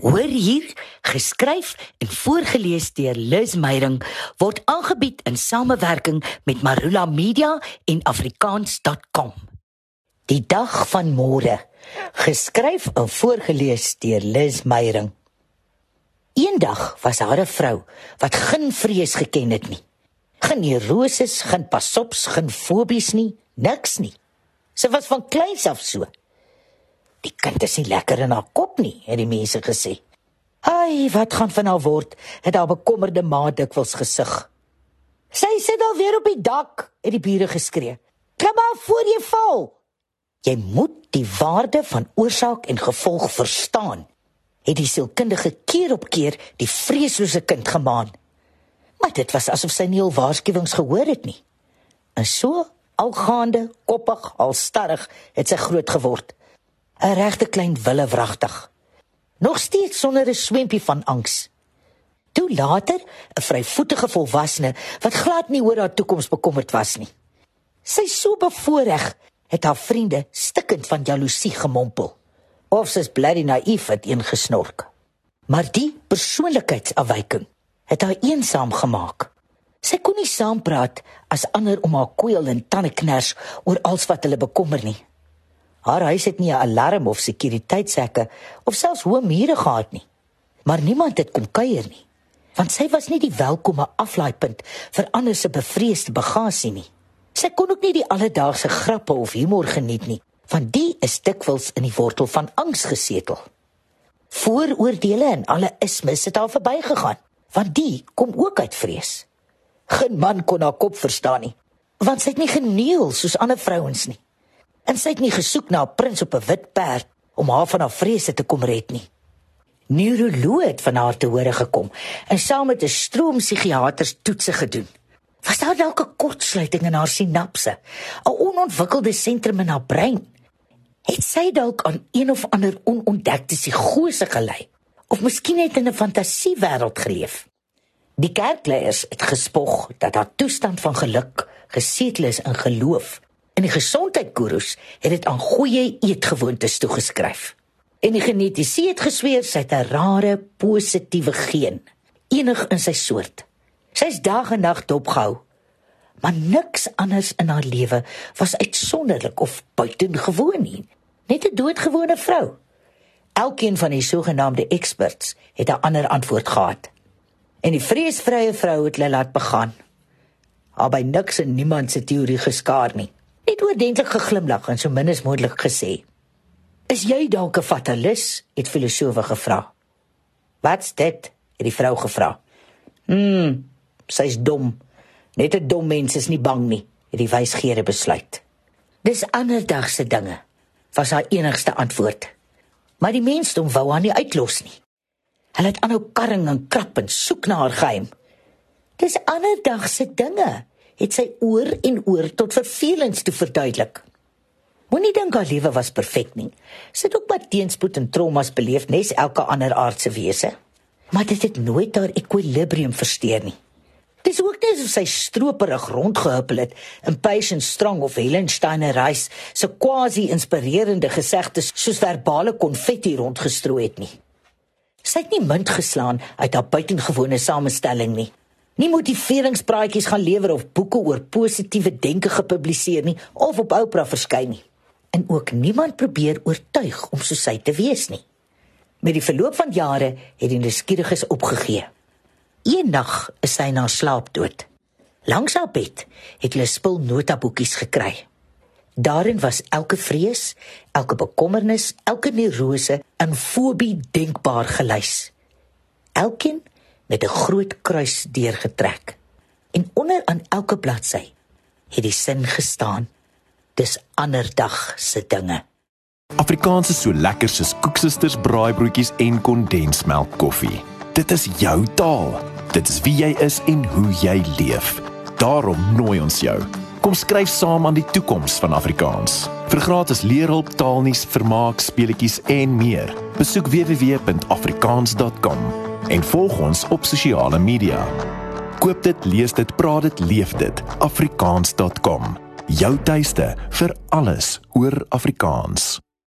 Hoor hier, geskryf en voorgeles deur Liz Meyering word aangebied in samewerking met Marula Media en afrikaans.com. Die dag van môre, geskryf en voorgeles deur Liz Meyering. Eendag was daar 'n vrou wat geen vrees geken het nie. Geen neuroses, geen pasops, geen fobies nie, niks nie. Sy was van kleins af so. Die kind is nie lekker in haar kop nie, het die mense gesê. Ai, wat gaan van haar word? Het haar bekommerde ma dikwels gesig. Sy sit al weer op die dak, het die bure geskree. Klim af voor jy val. Jy moet die waarde van oorsaak en gevolg verstaan. Het die sielkundige keer op keer die vreeslose kind gemaan. Maar dit was asof sy nie al waarskuwings gehoor het nie. En so, algaande, koppig, al starrig, het sy groot geword. 'n regte klein wille wragtig. Nog steeds sonder 'n swempie van angs. Toe later, 'n vryvoetige volwassene wat glad nie oor haar toekoms bekommerd was nie. Sy so bevoorreg het haar vriende stikkend van jaloesie gemompel. Of sy's bloody naïef het ingesnork. Maar die persoonlikheidsafwyking het haar eensaam gemaak. Sy kon nie saampraat as ander om haar kweel en tande kners oor alles wat hulle bekommer nie. Haar huis het nie 'n alarm of sekuriteitshekke of selfs hoë mure gehad nie. Maar niemand het kom kuier nie, want sy was nie die welkome aflaaipunt vir ander se bevreesde bagasie nie. Sy kon ook nie die alledaagse grappe of humor geniet nie, want die is dikwels in die wortel van angs gesetel. Vooroordeele en alle ismes het haar verbygegaan, want die kom ook uit vrees. Geen man kon haar kop verstaan nie, want sy het nie geneel soos ander vrouens nie en sy het nie gesoek na 'n prins op 'n wit perd om haar van haar vrese te kom red nie. Neuroloog het van haar te hore gekom en saam met 'n stroom psigiaters toetse gedoen. Was daar dalk 'n kortsluiting in haar sinapse, 'n onontwikkelde sentrum in haar brein? Het sy dalk aan een of ander onontdekte psigose gelei of miskien net in 'n fantasiewêreld geleef? Die kerkleiers het gespog dat haar toestand van geluk gesetel is in geloof En die gesondheidgurus het dit aan goeie eetgewoontes toegeskryf. En die genetiese het gesweer sy het 'n rare positiewe geen, enig in sy soort. Sy's dag en nag dopgehou. Maar niks anders in haar lewe was uitsonderlik of buitengewoon nie. Net 'n doodgewone vrou. Elkeen van die sogenaamde experts het 'n ander antwoord gehad. En die vreesvrye vrou het hulle laat begaan. Maar by niks en niemand se teorie geskaar nie net oordentlik geglimlag en so min as moontlik gesê. "Is jy dalk 'n fatalis?" het filosofe gevra. "Wat's dit?" het die vrou gevra. "Hm, sy's dom. Net 'n dom mens is nie bang nie," het die wysgeere besluit. "Dis ander dag se dinge," was haar enigste antwoord. Maar die mensdom wou haar nie uitlos nie. Hulle het aanhou karring en krap en soek na haar geheim. "Dis ander dag se dinge," het sy oor en oor tot vervelings toe verduidelik. Moenie dink haar lewe was perfek nie. Sy het ook baie teenspoed en traumas beleef, nes elke ander aardse wese. Maar dit het nooit haar ekwilibrium versteur nie. Dis ook nie asof sy stroperig rondgehuppel het in Patience Strong of Helen Steiner Reis se quasi-inspirerende gesegdes soos verbale konfetti rondgestrooi het nie. Sy het nie munt geslaan uit haar buitengewone samestelling nie nie motiveringspraatjies gaan lewer of boeke oor positiewe denke gepubliseer nie of op Oprah verskyn nie. En ook niemand probeer oortuig om so sy te wees nie. Met die verloop van jare het die nuuskieriges opgegee. Eendag is sy na slaap dood. Langs haar bed het hulle spul notaboekies gekry. Daarin was elke vrees, elke bekommernis, elke neurose en fobie denkbaar gelys. Elkeen met 'n groot kruis deurgetrek. En onder aan elke bladsy het die sin gestaan: Dis ander dag se dinge. Afrikaans is so lekker soos koeksisters, braaibroodjies en kondensmelk koffie. Dit is jou taal. Dit is wie jy is en hoe jy leef. Daarom nooi ons jou. Kom skryf saam aan die toekoms van Afrikaans. Vir gratis leerhulp, taalnuus, vermaak, speletjies en meer. Besoek www.afrikaans.com en volg ons op sosiale media. Koop dit, lees dit, praat dit, leef dit. afrikaans.com. Jou tuiste vir alles oor Afrikaans.